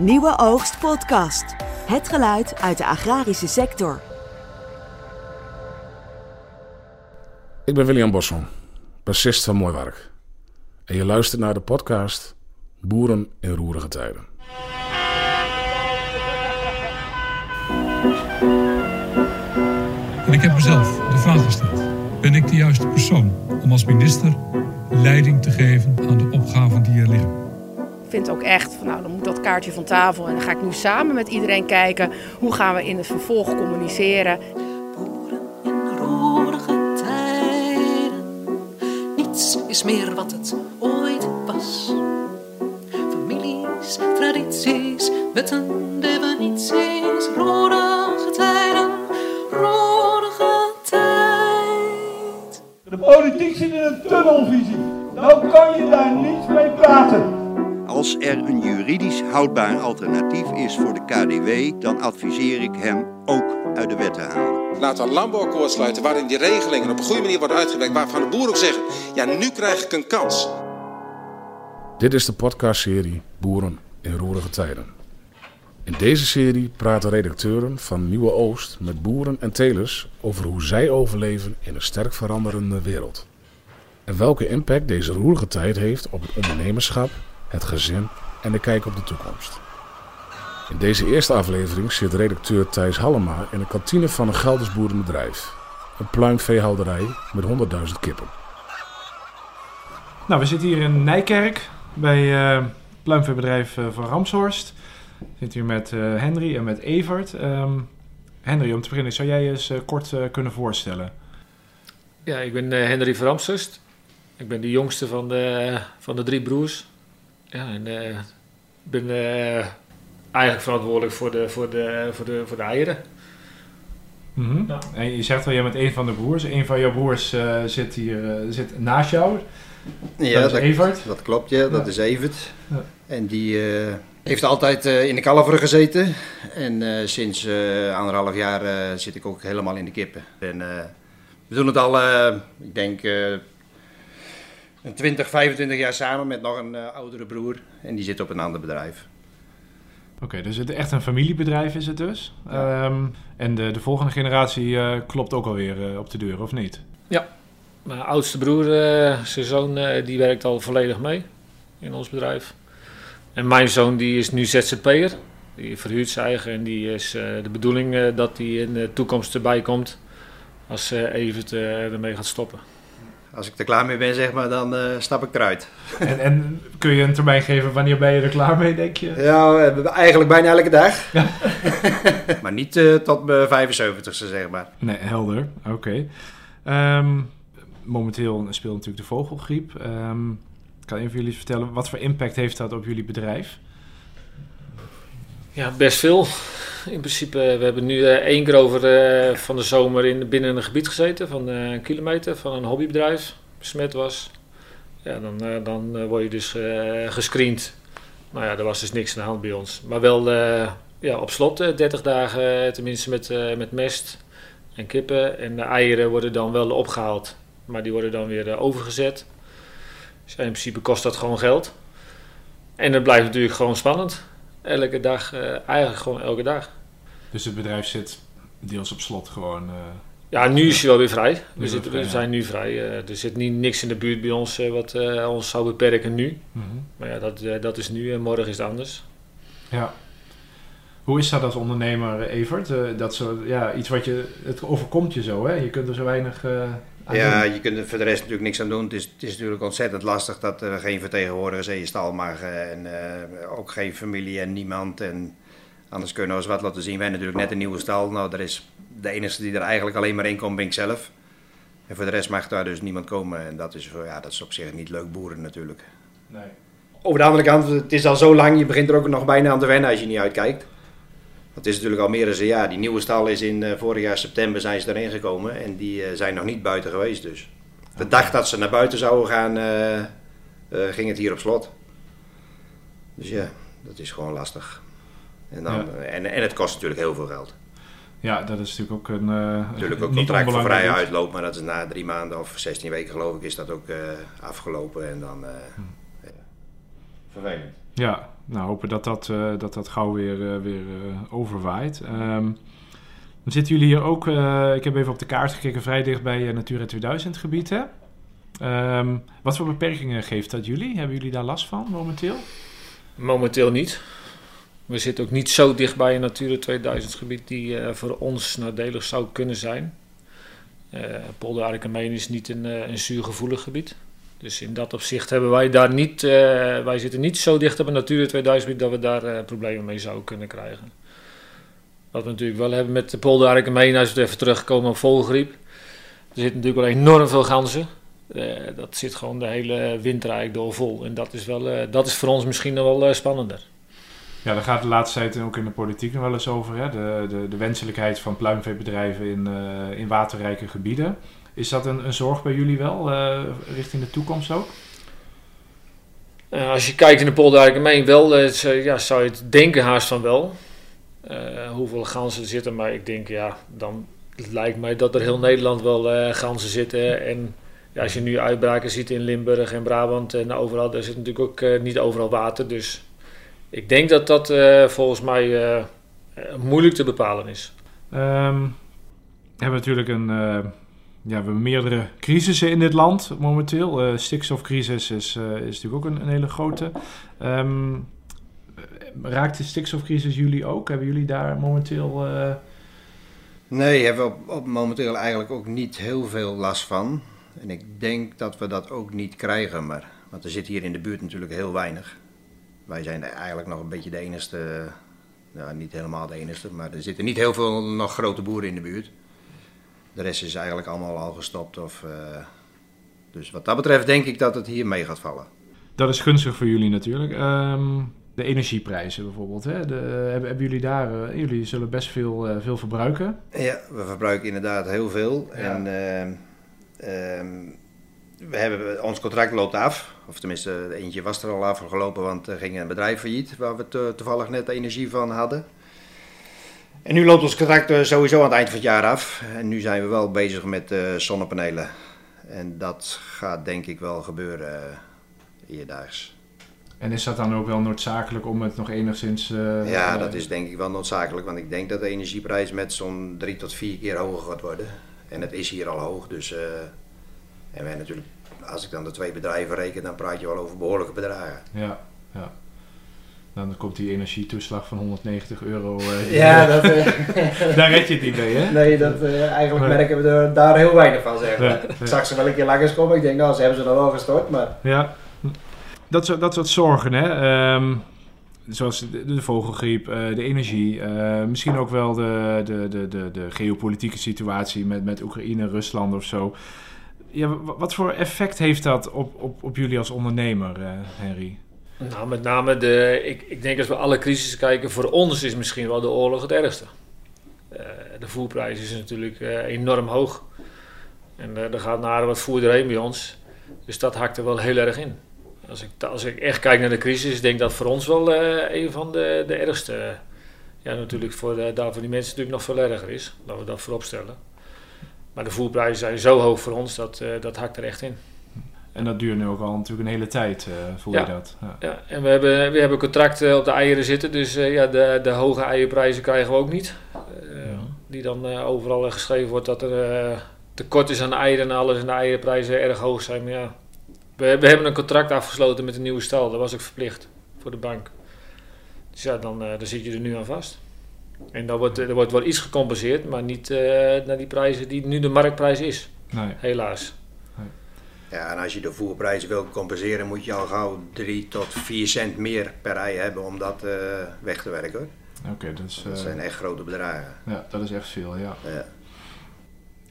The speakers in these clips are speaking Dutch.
Nieuwe Oogst Podcast. Het geluid uit de agrarische sector. Ik ben William Bosson, bassist van Mooi Werk. En je luistert naar de podcast Boeren in roerige tijden. En ik heb mezelf de vraag gesteld: ben ik de juiste persoon om als minister leiding te geven aan de opgaven die er liggen? Ik vind ook echt van nou dan moet dat kaartje van tafel en dan ga ik nu samen met iedereen kijken hoe gaan we in het vervolg communiceren. Boeren in roerige tijden. Niets is meer wat het ooit was. Families, tradities, wetten, definities. Roerige tijden, roerige tijd. De politiek zit in een tunnelvisie. Nou kan je daar niets mee praten. Als er een juridisch houdbaar alternatief is voor de KDW, dan adviseer ik hem ook uit de wet te halen. Laten we een landbouwakkoord sluiten waarin die regelingen op een goede manier worden uitgewerkt. Waarvan de boeren ook zeggen, ja nu krijg ik een kans. Dit is de podcastserie Boeren in roerige tijden. In deze serie praten redacteuren van Nieuwe Oost met boeren en telers over hoe zij overleven in een sterk veranderende wereld. En welke impact deze roerige tijd heeft op het ondernemerschap, het gezin en de kijk op de toekomst. In deze eerste aflevering zit redacteur Thijs Hallema in de kantine van een Gelders boerenbedrijf. Een pluimveehouderij met 100.000 kippen. Nou, we zitten hier in Nijkerk bij eh pluimveebedrijf eh, van Ramshorst. We zitten hier met eh, Henry en met Evert. Ehm, Henry, om te beginnen, zou jij je eens kort kunnen voorstellen? Ja, ik ben eh, Henry Verramsust. Ik ben de jongste van de, van de drie broers. Ja, en eh, ik ben eh, eigenlijk verantwoordelijk voor de, voor de, voor de, voor de eieren. Mhm. Ja. En je zegt al, jij bent een van de broers. Een van jouw broers eh, zit hier eh, zit naast jou. Ja, Dat is Evert. Dat klopt, ja. Dat Ja. is Evert. Ja. En die eh, heeft altijd eh, in de kalveren gezeten. En eh, sinds eh, anderhalf jaar eh, zit ik ook helemaal in de kippen. En eh, we doen het al, eh, ik denk, eh, een 20, 25 jaar samen met nog een eh, oudere broer. En die zit op een ander bedrijf. Oké, dus het echt een familiebedrijf is het dus. Ehm, en de, de volgende generatie eh, klopt ook alweer eh, op de deur, of niet? Mijn oudste broer, zijn zoon, eh, die werkt al volledig mee in ons bedrijf. En mijn zoon die is nu ZZP'er. Die verhuurt zijn eigen en die is eh, de bedoeling eh, dat hij in de toekomst erbij komt als eh Evert eh, ermee gaat stoppen. Als ik er klaar mee ben, zeg maar, dan eh, stap ik eruit. en, en kun je een termijn geven wanneer ben je er klaar mee, denk je? Ja, eigenlijk bijna elke dag. maar niet eh, tot mijn 75ste, zeg maar. Nee, helder. Oké. Ehm, momenteel speelt natuurlijk de vogelgriep. Ehm, kan een van jullie vertellen, wat voor impact heeft dat op jullie bedrijf? Ja, best veel. In principe, we hebben nu eh, één keer over eh, van de zomer in, binnen een gebied gezeten van eh, een kilometer van een hobbybedrijf. Besmet was. Ja, dan, dan word je dus gescreend. Nou ja, er was dus niks aan de hand bij ons. Maar wel ja, op slot, eh, 30 dagen tenminste met, met mest en kippen. En de eieren worden dan wel opgehaald. Maar die worden dan weer overgezet. Dus in principe kost dat gewoon geld. En het blijft natuurlijk gewoon spannend. Elke dag, eh, eigenlijk gewoon elke dag. Dus het bedrijf zit deels op slot gewoon. eh, Ja, nu is hij wel weer vrij. We, zitten, zijn nu vrij. Eh, er zit niet, niks in de buurt bij ons wat ons zou beperken nu. mhm. Maar ja, dat, dat is nu en morgen is het anders. Ja. Hoe is dat als ondernemer, Evert? Dat zo, ja, iets wat je, het overkomt je zo, hè? Je kunt er zo weinig Ja, doen. je kunt er voor de rest natuurlijk niks aan doen. Het is, het is natuurlijk ontzettend lastig dat er geen vertegenwoordigers in je stal mag. eh, En eh, ook geen familie en niemand. En anders kunnen we eens wat laten zien. Wij natuurlijk net een nieuwe stal. Nou, er is de enige die er eigenlijk alleen maar in komt, ben ik zelf. En voor de rest mag daar dus niemand komen. En dat is, ja, dat is op zich niet leuk boeren natuurlijk. Nee. Over de andere kant, het is al zo lang, je begint er ook nog bijna aan te wennen als je niet uitkijkt. Het is natuurlijk al meer dan een jaar. Die nieuwe stal is in eh, vorig jaar september zijn ze erin gekomen en die eh, zijn nog niet buiten geweest dus. De dag dat ze naar buiten zouden gaan, eh, ging het hier op slot. Dus ja, dat is gewoon lastig. En, dan, Ja. en, en het kost natuurlijk heel veel geld. Ja, dat is natuurlijk ook een. eh, Natuurlijk ook contract voor vrije uitloop, maar dat is na drie maanden of 16 weken geloof ik is dat ook afgelopen en dan... eh, ja. Vervelend. Ja, nou, hopen dat dat, eh, dat, dat gauw weer, eh, weer eh, overwaait. Ehm, dan zitten jullie hier ook, ik heb even op de kaart gekeken, vrij dicht bij Natura 2000 gebied. Hè? Ehm, wat voor beperkingen geeft dat jullie? Hebben jullie daar last van momenteel? Momenteel niet. We zitten ook niet zo dicht bij een Natura 2000 gebied die voor ons nadelig zou kunnen zijn. Eh Polder Arkenmeen is niet een, een zuurgevoelig gebied. Dus in dat opzicht hebben wij daar niet, eh, wij zitten niet zo dicht op een Natura 2000 gebied dat we daar eh, problemen mee zouden kunnen krijgen. Wat we natuurlijk wel hebben met de Polder Arkenmeen, als we even terugkomen op vogelgriep. Er zitten natuurlijk wel enorm veel ganzen. Eh, dat zit gewoon de hele winter eigenlijk door vol. En dat is, wel, dat is voor ons misschien nog wel spannender. Ja, daar gaat de laatste tijd ook in de politiek nog wel eens over. Hè? De, de, de wenselijkheid van pluimveebedrijven in, in waterrijke gebieden. Is dat een, een zorg bij jullie wel, eh, richting de toekomst ook? Eh, als je kijkt in de polder algemeen wel, eh, ja, zou je het denken haast van wel. Hoeveel ganzen er zitten, maar ik denk ja, dan lijkt mij dat er heel Nederland wel ganzen zitten. En ja, als je nu uitbraken ziet in Limburg en Brabant en overal, daar zit natuurlijk ook niet overal water. Dus ik denk dat dat volgens mij moeilijk te bepalen is. Ehm, we hebben natuurlijk een, ja, we hebben meerdere crisissen in dit land momenteel. Eh stikstofcrisis is, eh, is natuurlijk ook een, hele grote. Ehm, raakt de stikstofcrisis jullie ook? Hebben jullie daar momenteel... eh, Nee, hebben we op, op momenteel eigenlijk ook niet heel veel last van. En ik denk dat we dat ook niet krijgen, maar, want er zit hier in de buurt natuurlijk heel weinig. Wij zijn eigenlijk nog een beetje de enige, nou niet helemaal de enige, maar er zitten niet heel veel nog grote boeren in de buurt. De rest is eigenlijk allemaal al gestopt. Of, eh, dus wat dat betreft denk ik dat het hier mee gaat vallen. Dat is gunstig voor jullie natuurlijk. Ehm, de energieprijzen bijvoorbeeld. Hè? De, hebben, hebben jullie daar... eh, jullie zullen best veel, eh, veel verbruiken. Ja, we verbruiken inderdaad heel veel. En ehm, ehm, we hebben, ons contract loopt af. Of tenminste, eentje was er al afgelopen, want er ging een bedrijf failliet waar we to- toevallig net energie van hadden. En nu loopt ons contract eh, sowieso aan het eind van het jaar af. En nu zijn we wel bezig met eh, zonnepanelen. En dat gaat denk ik wel gebeuren uh, eerdaags. En is dat dan ook wel noodzakelijk om het nog enigszins... eh, Ja, dat is denk ik wel noodzakelijk, want ik denk dat de energieprijs met zo'n drie tot vier keer hoger gaat worden. En het is hier al hoog, dus... en wij natuurlijk, als ik dan de twee bedrijven reken, dan praat je wel over behoorlijke bedragen. Ja, ja. Dan komt die energietoeslag van 190 euro. eh, Ja, dat, eh, Daar red je het niet mee, hè? Nee, dat, eh, eigenlijk merken we er daar heel weinig van, zeg maar. Ik zag ze wel een keer langs komen, ik denk, nou, ze hebben ze dan wel gestort, maar... Ja, dat soort, dat soort zorgen, hè. Ehm, zoals de, de vogelgriep, de energie, misschien ook wel de, de, de, de, de geopolitieke situatie met, met Oekraïne, Rusland of zo. Ja, wa- wat voor effect heeft dat op, op, op jullie als ondernemer, Henry? Nou, met name de, ik, ik denk als we alle crisis kijken, voor ons is misschien wel de oorlog het ergste. Eh, de voerprijs is natuurlijk eh, enorm hoog. En eh, er gaat naar wat voer erheen bij ons. Dus dat hakt er wel heel erg in. Als ik, als ik echt kijk naar de crisis, denk ik dat voor ons wel een van de, de ergste. ja, natuurlijk voor, de, daar voor die mensen natuurlijk nog veel erger is. Laten we dat voorop stellen. Maar de voerprijzen zijn zo hoog voor ons, dat, dat hakt er echt in. En dat duurt nu ook al natuurlijk een hele tijd, eh voel Ja. je dat? Ja. Ja, en we hebben, we hebben contracten op de eieren zitten, dus eh, ja, de, de hoge eierprijzen krijgen we ook niet. Eh, Die dan overal geschreven wordt dat er tekort is aan eieren en alles en de eierprijzen erg hoog zijn. Maar ja, we, we hebben een contract afgesloten met een nieuwe stal, dat was ook verplicht voor de bank. Dus ja, dan, dan zit je er nu aan vast. En dan wordt, er wordt wel iets gecompenseerd, maar niet naar die prijzen die nu de marktprijs is. Nee. Helaas. Ja, en als je de voerprijs wil compenseren, moet je al gauw 3 tot 4 cent meer per ei hebben om dat eh, weg te werken. Oké, dus, dat eh, zijn echt grote bedragen. Ja, dat is echt veel, ja. Ja.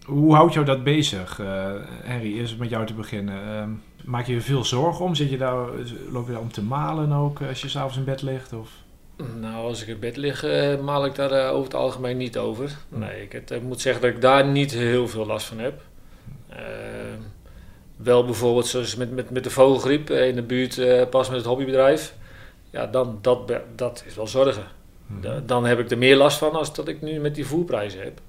Hoe houdt jou dat bezig, eh Henry? Eerst met jou te beginnen. Ehm, maak je je veel zorgen om? Zit je daar, loop je daar om te malen ook als je s'avonds in bed ligt? Of? Nou, als ik in bed lig, eh, maal ik daar over het algemeen niet over. Nee, ik het, ik moet zeggen dat ik daar niet heel veel last van heb. Wel bijvoorbeeld zoals met, met, met de vogelgriep eh, in de buurt, eh, pas met het hobbybedrijf. Ja, dan, dat, dat is wel zorgen. Da- dan heb ik er meer last van als dat ik nu met die voerprijzen heb.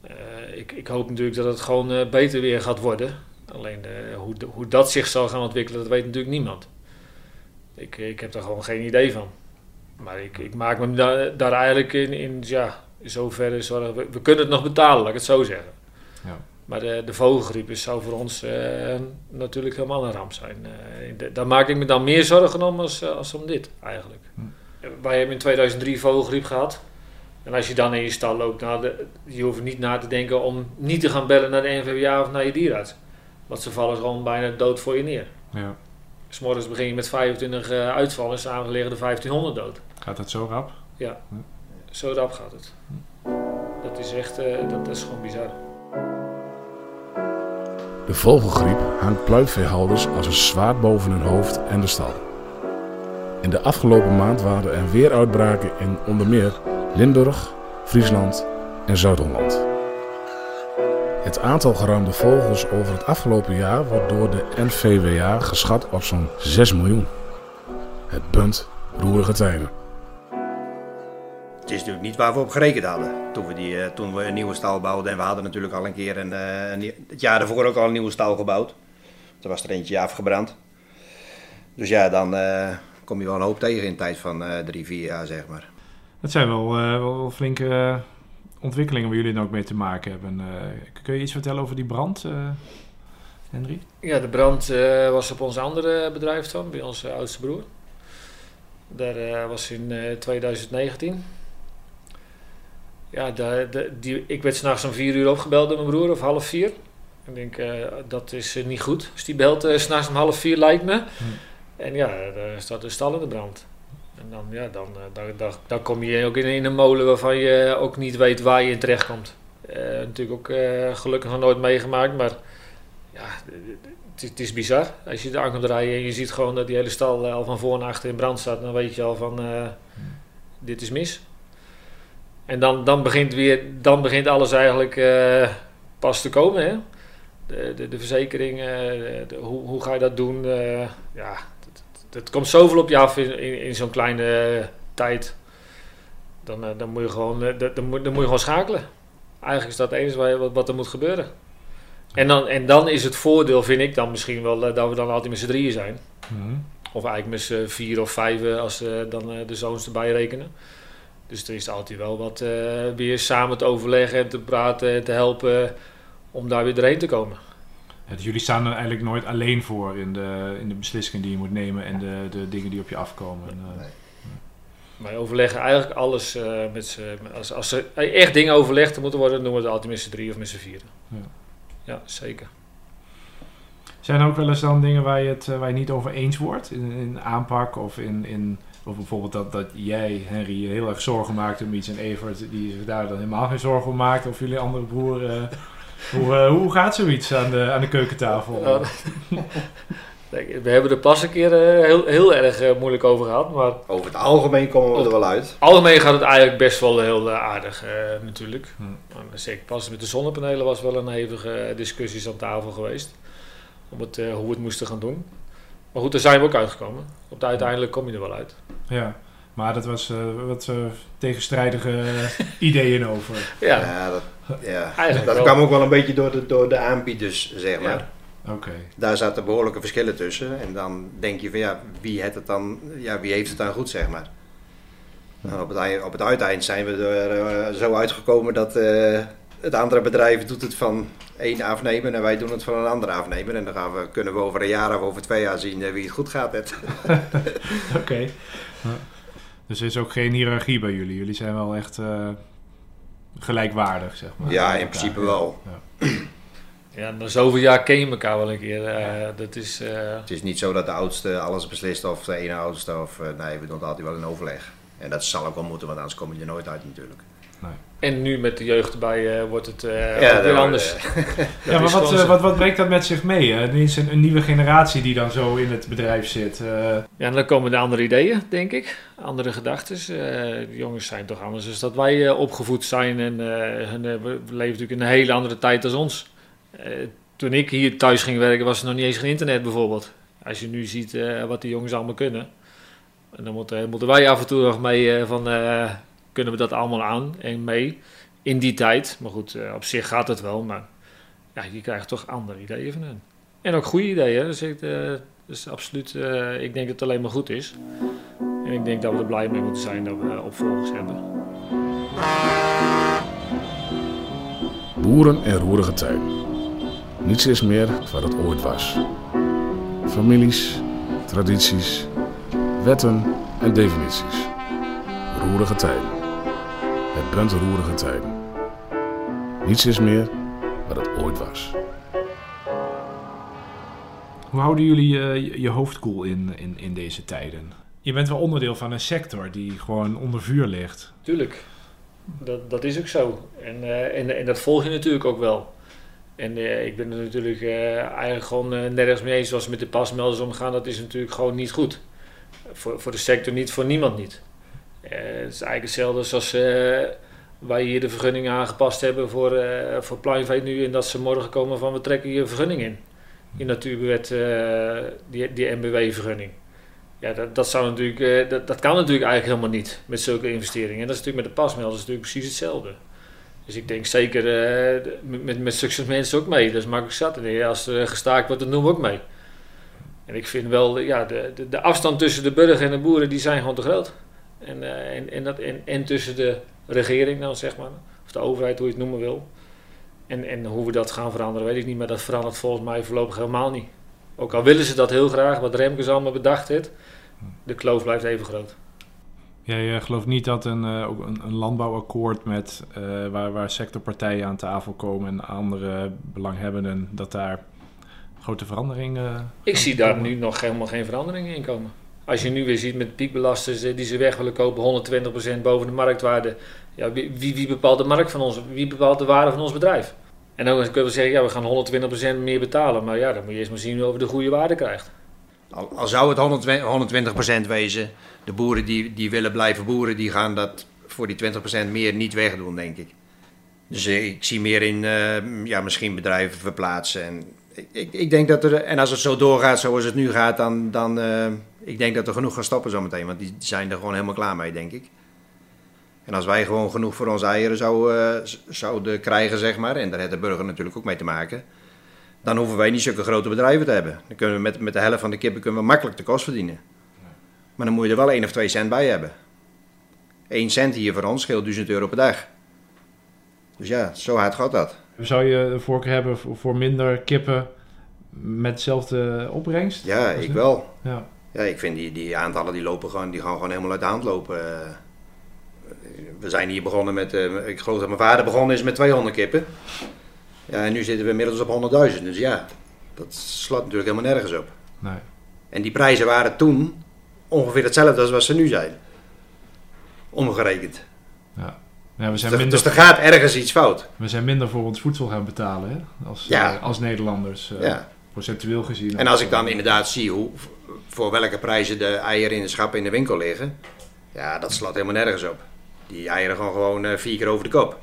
Eh, ik, ik hoop natuurlijk dat het gewoon beter weer gaat worden. Alleen hoe, de- hoe dat zich zal gaan ontwikkelen, dat weet natuurlijk niemand. Ik, ik heb daar gewoon geen idee van. Maar ik, ik maak me daar, daar eigenlijk in, in, ja, in zoverre zorgen. We, we kunnen het nog betalen, laat ik het zo zeggen. Ja. Maar de, de vogelgriep is, zou voor ons eh, natuurlijk helemaal een ramp zijn. Eh, de- daar maak ik me dan meer zorgen om als, eh, als om dit, eigenlijk. Wij hebben in 2003 vogelgriep gehad. En als je dan in je stal loopt, nou, de, je hoeft niet na te denken om niet te gaan bellen naar de NVWA of naar je dierenarts. Want ze vallen gewoon bijna dood voor je neer. Ja. S'morgens begin je met 25 eh, uitvallen, s'avonds liggen er 1500 dood. Gaat dat zo rap? Ja, zo rap gaat het. Dat is echt, eh, dat, dat is gewoon bizar. De vogelgriep hangt pluimveehouders als een zwaard boven hun hoofd en de stal. In de afgelopen maand waren er weer uitbraken in onder meer Limburg, Friesland en Zuid-Holland. Het aantal geruimde vogels over het afgelopen jaar wordt door de NVWA geschat op zo'n 6 miljoen. Het bunt roerige tijden. Het is natuurlijk niet waar we op gerekend hadden toen we, die, eh, toen we een nieuwe stal bouwden. En we hadden natuurlijk al een keer een, eh, een het jaar daarvoor ook al een nieuwe stal gebouwd. Er was er eentje afgebrand. Dus ja, dan eh, kom je wel een hoop tegen in een tijd van eh, drie, vier jaar, zeg maar. Dat zijn wel, eh, wel, wel flinke ontwikkelingen waar jullie dan ook mee te maken hebben. Eh, kun je iets vertellen over die brand, eh, Henry? Ja, de brand eh, was op ons andere bedrijf dan, bij onze oudste broer. Daar was in eh, 2019. Ja, de, die, ik werd s'nachts om vier uur opgebeld door mijn broer, of half vier. Ik denk, eh, dat is eh, niet goed. Dus die belt eh, s'nachts om half vier, lijkt me. En ja, daar staat de stal in de brand. En dan, ja, dan, dan, dan, dan kom je ook in, in een molen waarvan je ook niet weet waar je in terecht komt. Natuurlijk ook gelukkig nog nooit meegemaakt, maar ja, het is, het bizar. Als je er aankomt rijden en je ziet gewoon dat die hele stal al van voor en achter in brand staat, dan weet je al van eh, dit is mis. En dan, dan, begint weer, dan begint alles eigenlijk eh, pas te komen. Hè? De, de, de verzekering, eh, de- de- hoe, hoe ga je dat doen? Eh, ja, het, komt zoveel op je af in, in, in zo'n kleine tijd. Dan, dan, moet je gewoon, dan, dan moet, dan moet je gewoon schakelen. Eigenlijk is dat het enige wat, wat, wat er moet gebeuren. En dan, en dan is het voordeel, vind ik dan misschien wel, dat we dan altijd met z'n drieën zijn. Mhm. Of eigenlijk met z'n vier of vijf als eh, dan de zoons erbij rekenen. Dus er is altijd wel wat eh, weer samen te overleggen en te praten en te helpen om daar weer doorheen te komen. Ja, dus jullie staan er eigenlijk nooit alleen voor in de, in de beslissingen die je moet nemen en de, de dingen die op je afkomen. Eh, Wij overleggen eigenlijk alles eh, met z'n... Als, als er echt dingen overlegd moeten worden, dan doen we het altijd met z'n drie of met z'n vieren. Ja. Ja, zeker. Zijn er ook wel eens dan dingen waar je het waar je niet over eens wordt in, in aanpak of in, in of bijvoorbeeld dat, dat jij, Henry, je heel erg zorgen maakt om iets en Evert die zich daar dan helemaal geen zorgen om maakt of jullie andere broer. eh, hoe, eh, hoe gaat zoiets aan de, aan de keukentafel? Nou, we hebben er pas een keer eh, heel, heel erg moeilijk over gehad, maar... Over het algemeen komen we er wel uit. algemeen gaat het eigenlijk best wel heel aardig, eh, natuurlijk. Hm. Maar zeker pas met de zonnepanelen was wel een hevige discussies aan tafel geweest. Om het, hoe we het moesten gaan doen. Maar goed, daar zijn we ook uitgekomen. Op de uiteindelijk kom je er wel uit. Ja, maar dat was eh, wat eh, tegenstrijdige ideeën over. Ja. dat, ja. Eigenlijk dat wel. kwam ook wel een beetje door de, door de aanbieders, zeg maar. Oké. Daar zaten behoorlijke verschillen tussen. En dan denk je van ja, wie, heeft het dan, ja, wie heeft het dan goed, zeg maar. Nou, op, het, op het uiteinde zijn we er eh, zo uitgekomen dat eh, het andere bedrijf doet het van één afnemer en wij doen het van een andere afnemer. En dan gaan we, kunnen we over een jaar of over twee jaar zien eh, wie het goed gaat. Oké. Dus er is ook geen hiërarchie bij jullie. Jullie zijn wel echt eh, gelijkwaardig, zeg maar. Ja, in principe wel. Ja. Ja, na zoveel jaar ken je elkaar wel een keer. eh, dat is... eh, Het is niet zo dat de oudste alles beslist of de ene oudste. Of, nee, we doen het altijd wel in overleg. En dat zal ook wel moeten, want anders kom je er nooit uit natuurlijk. En nu met de jeugd erbij eh, wordt het eh Ja, ook dat weer anders. Ja, maar wat, eh, wat, wat brengt dat met zich mee? Hè? Er is een, een nieuwe generatie die dan zo in het bedrijf zit. eh, Ja, en dan komen de andere ideeën, denk ik. Andere gedachten. Eh, de jongens zijn toch anders dan dat wij opgevoed zijn. En eh, hun, we leven natuurlijk in een hele andere tijd dan ons. Eh, toen ik hier thuis ging werken, was er nog niet eens geen internet bijvoorbeeld. Als je nu ziet eh, wat die jongens allemaal kunnen. En dan moeten, moeten wij af en toe nog mee eh, van... eh, kunnen we dat allemaal aan en mee in die tijd. Maar goed, eh, op zich gaat het wel. Maar ja, je krijgt toch andere ideeën van hen. En ook goede ideeën. Dus ik, eh, Dus absoluut, eh, ik denk dat het alleen maar goed is. En ik denk dat we er blij mee moeten zijn dat we opvolgers hebben. Boeren en roerige tijden. Niets is meer wat het ooit was. Families, tradities, wetten en definities. Roerige tijden. Het bent roerige tijden. Niets is meer wat het ooit was. Hoe houden jullie eh, je, je hoofd koel in, in, in deze tijden? Je bent wel onderdeel van een sector die gewoon onder vuur ligt. Tuurlijk, dat, dat is ook zo. En, eh, en, en dat volg je natuurlijk ook wel. En eh, ik ben er natuurlijk eh, eigenlijk gewoon nergens mee eens zoals met de pasmelders omgaan. Dat is natuurlijk gewoon niet goed. Voor, voor de sector niet, voor niemand niet. Eh, het is eigenlijk hetzelfde zoals eh, wij hier de vergunningen aangepast hebben voor, eh voor nu. En dat ze morgen komen van we trekken een vergunning in. Die natuurwet, eh die, die MBW-vergunning. Ja, dat, dat, zou natuurlijk, dat, dat kan natuurlijk eigenlijk helemaal niet met zulke investeringen. En dat is natuurlijk met de pasmelders natuurlijk precies hetzelfde. Dus ik denk zeker met, met, zulke mensen ook mee. Dat is makkelijk zat. En als er gestaakt wordt, dan doen we ook mee. En ik vind wel, ja, de, de, de afstand tussen de burger en de boeren, die zijn gewoon te groot. En, eh, en, en, dat, en, en tussen de regering dan, zeg maar. Of de overheid, hoe je het noemen wil. En, en hoe we dat gaan veranderen, weet ik niet. Maar dat verandert volgens mij voorlopig helemaal niet. Ook al willen ze dat heel graag, wat Remkes allemaal bedacht heeft. De kloof blijft even groot. Jij gelooft niet dat een, eh, een landbouwakkoord met, eh, waar, waar sectorpartijen aan tafel komen en andere belanghebbenden, dat daar grote veranderingen. Ik zie daar nu nog helemaal geen veranderingen in komen. Als je nu weer ziet met piekbelasters eh, die ze weg willen kopen, 120% boven de marktwaarde. Ja, wie, wie bepaalt de markt van ons? Wie bepaalt de waarde van ons bedrijf? En dan kunnen we zeggen, ja, we gaan 120% meer betalen. Maar ja, dan moet je eerst maar zien of je de goede waarde krijgt. Al, zou het 120, 120% wezen, de boeren die, die willen blijven boeren, die gaan dat voor die 20% meer niet wegdoen, denk ik. Dus eh, ik zie meer in, eh, ja, misschien bedrijven verplaatsen. En ik, ik, denk dat er, en als het zo doorgaat zoals het nu gaat, dan, dan ik denk dat er genoeg gaan stoppen zometeen. Want die zijn er gewoon helemaal klaar mee, denk ik. En als wij gewoon genoeg voor onze eieren zouden, eh, zouden krijgen, zeg maar, en daar heeft de burger natuurlijk ook mee te maken, dan hoeven wij niet zulke grote bedrijven te hebben. Dan kunnen we met, met de helft van de kippen kunnen we makkelijk de kost verdienen. Maar dan moet je er wel 1 of 2 cent bij hebben. 1 cent hier voor ons scheelt 1000 euro per dag. Dus ja, zo hard gaat dat. Zou je een voorkeur hebben voor, minder kippen met dezelfde opbrengst? Ja, ik wel. Ja. Ja, ik vind die, die aantallen die lopen gewoon, die gaan gewoon helemaal uit de hand lopen. Eh, We zijn hier begonnen met, eh, ik geloof dat mijn vader begonnen is met 200 kippen. Ja, en nu zitten we inmiddels op 100.000. Dus ja, dat slaat natuurlijk helemaal nergens op. Nee. En die prijzen waren toen ongeveer hetzelfde als wat ze nu zijn. Omgerekend. Ja. Ja, we zijn Dus, minder, dus er gaat ergens iets fout. we zijn minder voor ons voedsel gaan betalen hè? Als, Ja. eh, als Nederlanders. Ja. Procentueel gezien. En als ik dan inderdaad zie hoe, voor welke prijzen de eieren in de schappen in de winkel liggen. Ja, dat slaat helemaal nergens op. Die eieren gaan gewoon eh, vier keer over de kop.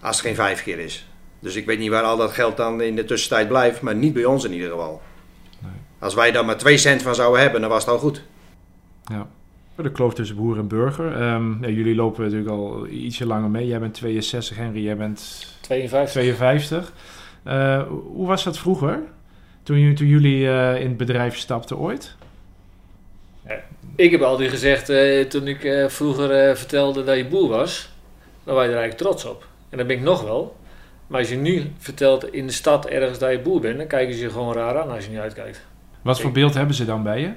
Als het geen vijf keer is. Dus ik weet niet waar al dat geld dan in de tussentijd blijft, maar niet bij ons in ieder geval. Als wij daar maar 2 cent van zouden hebben, dan was het al goed. Ja. De kloof tussen boer en burger. Ehm, ja, jullie lopen natuurlijk al ietsje langer mee. Jij bent 62, Henry. Jij bent 52. 52. Eh, hoe was dat vroeger? Toen, jullie- toen jullie eh, in het bedrijf stapten ooit? Ik heb altijd gezegd, eh, toen ik eh, vroeger eh, vertelde dat je boer was, dan was je er eigenlijk trots op. En dat ben ik nog wel. Maar als je nu vertelt in de stad ergens dat je boer bent, dan kijken ze je gewoon raar aan als je niet uitkijkt. Wat voor beeld hebben ze dan bij je?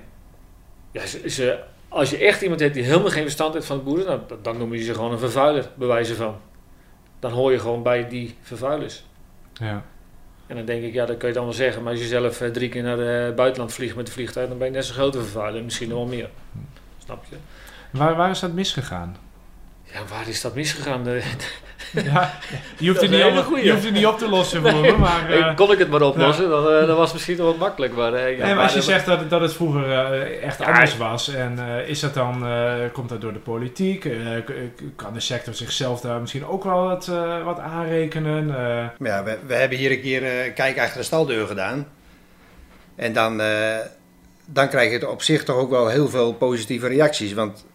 Ja, ze, ze- als je echt iemand hebt die helemaal geen verstand heeft van het boeren, dan, dan noemen je ze gewoon een vervuiler, bij wijze van. Dan hoor je gewoon bij die vervuilers. Ja. En dan denk ik, ja, dat kun je dan wel zeggen. Maar als je zelf eh, drie keer naar het buitenland vliegt met de vliegtuig, dan ben je net zo'n grote vervuiler. Misschien nog wel meer. Snap je? Waar, waar is dat misgegaan? Ja, waar is dat misgegaan? De- Ja, je hoeft, Dat het niet een op, goeie. je hoeft het niet op te lossen voor me, maar... Eh, kon ik het maar oplossen, ja. dan, eh, dan was het misschien wat makkelijk. Maar, eh, ja, nee, maar als je maar- zegt dat, dat het vroeger echt Ja, anders was, en is dat dan, eh, komt dat door de politiek? Eh, kan de sector zichzelf daar misschien ook wel wat, eh, wat aanrekenen? Eh, Maar ja, we, we hebben hier een keer eh kijk achter de staldeur gedaan. En dan, eh, dan krijg je op zich toch ook wel heel veel positieve reacties. Want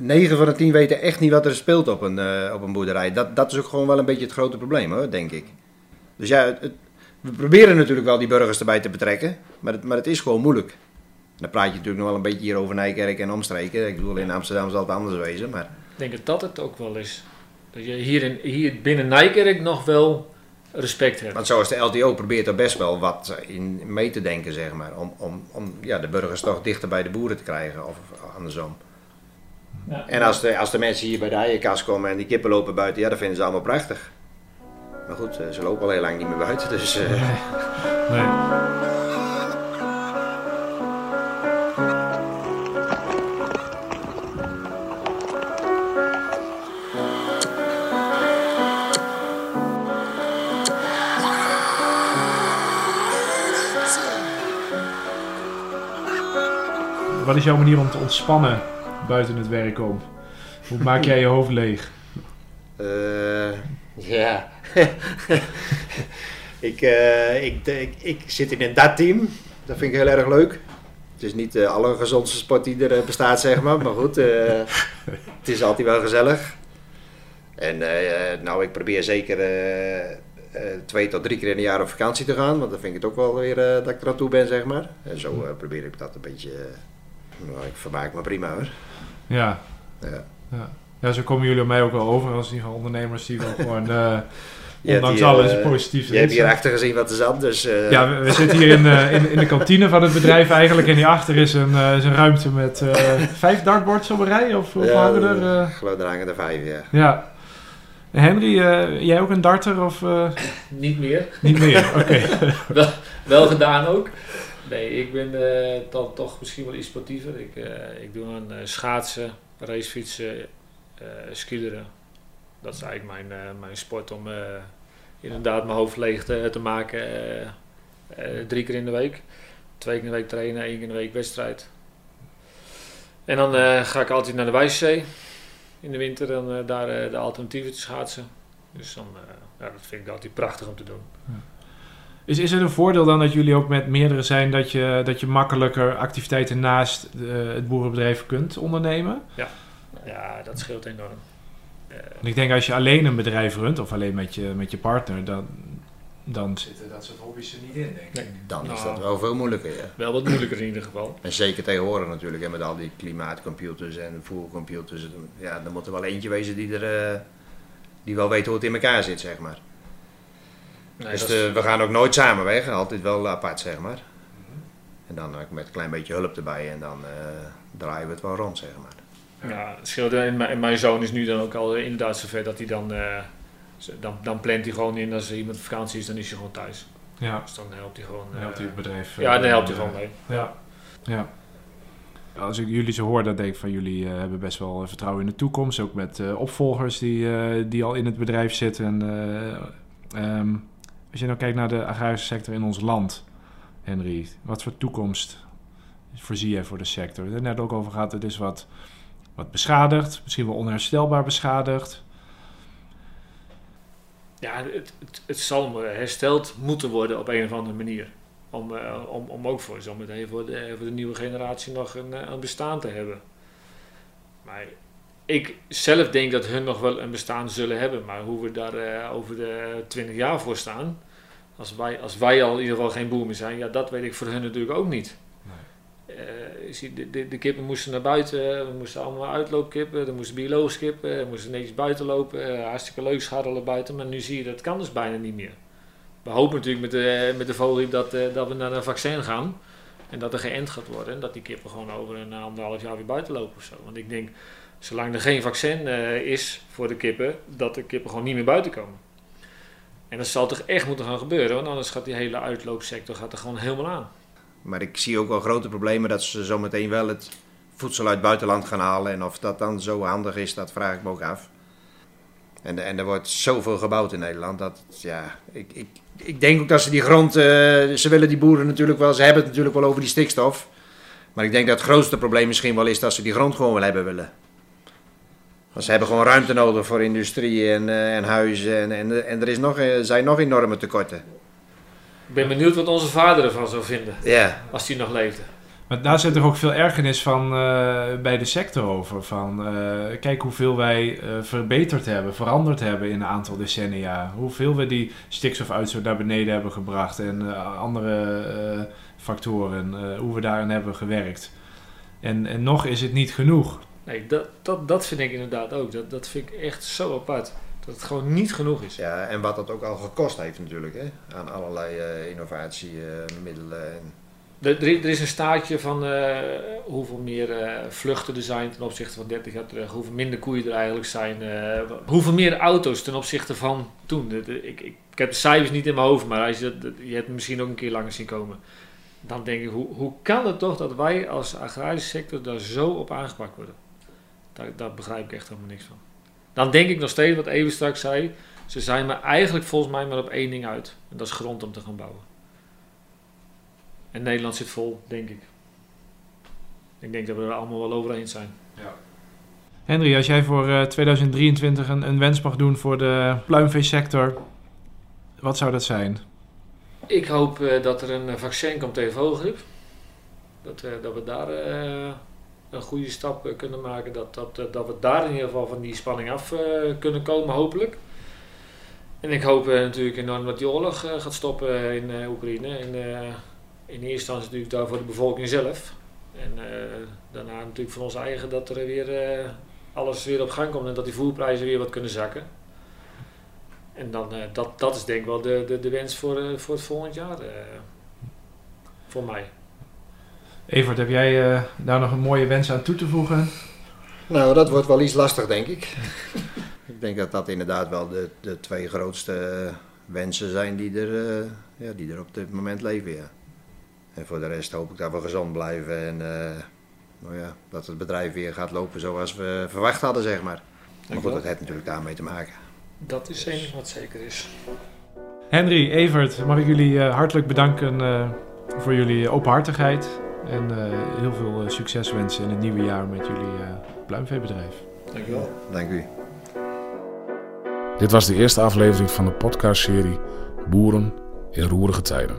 9 van de 10 weten echt niet wat er speelt op een, eh, op een boerderij. Dat, dat is ook gewoon wel een beetje het grote probleem hoor, denk ik. Dus ja, het, het- we proberen natuurlijk wel die burgers erbij te betrekken, maar het, maar het is gewoon moeilijk. En dan praat je natuurlijk nog wel een beetje hier over Nijkerk en omstreken. Ik bedoel, in Amsterdam zal het anders wezen, maar... Ik denk dat dat het ook wel is. Dat je hier, in, hier binnen Nijkerk nog wel respect hebt. Want zoals de LTO probeert er best wel wat in mee te denken, zeg maar. Om, om, om ja, de burgers toch dichter bij de boeren te krijgen, of andersom. Ja. En als de, als de mensen hier bij de eienkast komen en die kippen lopen buiten, ja, dat vinden ze allemaal prachtig. Maar goed, eh, ze lopen al heel lang niet meer buiten, dus... eh, Nee. Wat is jouw manier om te ontspannen buiten het werk om? Hoe maak jij je hoofd leeg? Eh, ja. ik, eh, ik, ik, zit in een DAT-team. Dat vind ik heel erg leuk. Het is niet de allergezondste sport die er eh, bestaat, zeg maar. Maar goed, eh, het is altijd wel gezellig. En eh, nou, ik probeer zeker eh, eh, twee tot drie keer in een jaar op vakantie te gaan. Want dan vind ik het ook wel weer eh, dat ik er aan toe ben, zeg maar. En zo eh, probeer ik dat een beetje... nou, ik vermaak me prima, hoor. Ja. Ja. Ja. ja, zo komen jullie op mij ook wel over als in ieder geval ondernemers die wel gewoon, eh, hebt ondanks hier, alles, eh, positief Je hebt zijn. hier achter gezien wat er zat, dus... eh, Ja, we, we zitten hier in, eh, in, in de kantine van het bedrijf eigenlijk. En hierachter is een, eh, is een ruimte met eh, vijf dartboards op een rij. Of hoeveel Ja, hangen er? eh? Ik geloof er hangen er vijf, ja. ja. Henry, eh, jij ook een darter? Of, eh, Niet meer. Niet meer, oké. wel, wel gedaan ook. Nee, ik ben eh, dan toch misschien wel iets sportiever. Ik, eh, ik doe aan eh, schaatsen, racefietsen, skileren. Dat is eigenlijk mijn, mijn sport om inderdaad mijn hoofd leeg te, te maken. drie keer in de week. Twee keer in de week trainen, één keer in de week wedstrijd. En dan ga ik altijd naar de Wijszee in de winter en daar de alternatieven te schaatsen. Dus dan, ja, dat vind ik altijd prachtig om te doen. Is, is het een voordeel dan dat jullie ook met meerdere zijn dat je, dat je makkelijker activiteiten naast eh, het boerenbedrijf kunt ondernemen? Ja, ja dat scheelt enorm. Want ik denk als je alleen een bedrijf runt of alleen met je, met je partner, dan, dan zitten dat soort hobby's er niet in, denk ik. Nee. Dan is Nou, dat wel veel moeilijker, ja. Wel wat moeilijker in ieder geval. En zeker tegenwoordig natuurlijk, hè, met al die klimaatcomputers en voercomputers. Ja, er moet er wel eentje wezen die er... eh, die wel weet hoe het in elkaar zit, zeg maar. Nee, dus dat de- is- we gaan ook nooit samen weg, altijd wel apart, zeg maar. En dan ook met een klein beetje hulp erbij en dan eh, draaien we het wel rond, zeg maar. Ja, het scheelt. En mijn, en mijn zoon is nu dan ook al inderdaad zover dat hij dan, eh, dan, dan plant hij gewoon in als er iemand op vakantie is, dan is hij gewoon thuis. Ja. Dus dan helpt hij gewoon. Dan helpt hij het eh, bedrijf. Ja, eh, dan helpt hij eh, gewoon mee. Ja. ja. Als ik jullie zo hoor, dan denk ik van jullie eh, hebben best wel vertrouwen in de toekomst. Ook met eh, opvolgers die, eh, die al in het bedrijf zitten. En, eh, ehm, als je nou kijkt naar de agrarische sector in ons land, Henry, wat voor toekomst voorzie jij voor de sector? We hebben het net ook over gehad, het is wat, wat beschadigd, misschien wel onherstelbaar beschadigd. Ja, het, het, zal hersteld moeten worden op een of andere manier. Om, eh, om, om ook voor, zometeen voor de, voor de nieuwe generatie nog een, eh, een bestaan te hebben. Maar ik zelf denk dat hun nog wel een bestaan zullen hebben. Maar hoe we daar eh, over de 20 jaar voor staan. Als wij, als wij al in ieder geval geen boer meer zijn. Ja, dat weet ik voor hun natuurlijk ook niet. Eh, je ziet, de, de, de kippen moesten naar buiten. We moesten allemaal uitloopkippen. Er moesten biologische kippen. Er moesten netjes buiten lopen. eh, hartstikke leuk scharrelen buiten. Maar nu zie je dat kan dus bijna niet meer. We hopen natuurlijk met de, met de vogelgriep dat, eh, dat we naar een vaccin gaan. En dat er geënt gaat worden. En dat die kippen gewoon over een anderhalf jaar weer buiten lopen of zo. Want ik denk, zolang er geen vaccin is voor de kippen, dat de kippen gewoon niet meer buiten komen. En dat zal toch echt moeten gaan gebeuren. Want anders gaat die hele uitloopsector gaat er gewoon helemaal aan. Maar ik zie ook wel grote problemen dat ze zometeen wel het voedsel uit buitenland gaan halen. En of dat dan zo handig is, dat vraag ik me ook af. En, en er wordt zoveel gebouwd in Nederland. Dat, ja, ik, ik, ik denk ook dat ze die grond. eh, ze willen die boeren natuurlijk wel. Ze hebben het natuurlijk wel over die stikstof. Maar ik denk dat het grootste probleem misschien wel is dat ze die grond gewoon wel hebben willen. Want ze hebben gewoon ruimte nodig voor industrie en, eh, en huizen. En, en, en er is nog, eh, zijn nog enorme tekorten. Ik ben benieuwd wat onze vader ervan zou vinden. Ja. Als hij nog leefde. Maar daar zit er ook veel ergernis van eh, bij de sector over. Van, eh, kijk hoeveel wij eh, verbeterd hebben, veranderd hebben in een aantal decennia. Hoeveel we die stikstofuitstoot naar beneden hebben gebracht en eh, andere eh, factoren, eh, hoe we daarin hebben gewerkt. En, en nog is het niet genoeg. Nee, dat, dat, dat vind ik inderdaad ook. Dat, dat vind ik echt zo apart. Dat het gewoon niet genoeg is. Ja, en wat dat ook al gekost heeft natuurlijk, hè? aan allerlei eh, innovatiemiddelen. en Er, er is een staartje van eh, hoeveel meer eh, vluchten er zijn ten opzichte van 30 jaar terug. Hoeveel minder koeien er eigenlijk zijn. eh, hoeveel meer auto's ten opzichte van toen. De- de- ik, ik, ik heb de cijfers niet in mijn hoofd, maar als je, dat, je hebt het misschien ook een keer langer zien komen. Dan denk ik, hoe, hoe kan het toch dat wij als agrarische sector daar zo op aangepakt worden? Daar, daar begrijp ik echt helemaal niks van. Dan denk ik nog steeds wat even straks zei. Ze zijn maar eigenlijk volgens mij maar op één ding uit. En dat is grond om te gaan bouwen. En Nederland zit vol, denk ik. Ik denk dat we er allemaal wel over eens zijn. Henry, als jij voor eh, 2023 een, een wens mag doen voor de pluimveesector, wat zou dat zijn? Ik hoop eh, dat er een eh, vaccin komt tegen vogelgriep. Dat, eh, dat we daar eh, een goede stap eh, kunnen maken. Dat, dat, eh, dat we daar in ieder geval van die spanning af eh, kunnen komen, hopelijk. En ik hoop natuurlijk enorm dat die oorlog gaat stoppen in Oekraïne. In eerste instantie natuurlijk daar voor de bevolking zelf. En daarna natuurlijk voor ons eigen dat er weer alles weer op gang komt en dat die voerprijzen weer wat kunnen zakken. En dan, dat, dat is denk ik wel de, de, de wens voor, voor het volgend jaar. voor mij. Evert, heb jij eh, daar nog een mooie wens aan toe te voegen? Nou, dat wordt wel iets lastig, denk ik. ik denk dat dat inderdaad wel de, de twee grootste eh, wensen zijn die er, eh, ja, die er op dit moment leven. Ja. En voor de rest hoop ik dat we gezond blijven en eh, nou ja, dat het bedrijf weer gaat lopen zoals we verwacht hadden, zeg maar. Maar goed, dat heeft natuurlijk daarmee te maken. Dat is één wat zeker is. Henry, Evert, mag ik jullie eh, hartelijk bedanken eh, voor jullie openhartigheid. En eh, heel veel eh, succes wensen in het nieuwe jaar met jullie eh pluimveebedrijf. Dankjewel. Dank u. Dit was de eerste aflevering van de podcastserie Boeren in roerige tijden.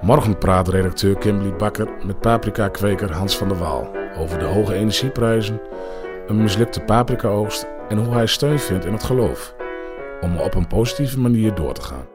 Morgen praat redacteur Kimberly Bakker met paprika-kweker Hans van der Waal over de hoge energieprijzen, een mislukte paprika-oogst en hoe hij steun vindt in het geloof om op een positieve manier door te gaan.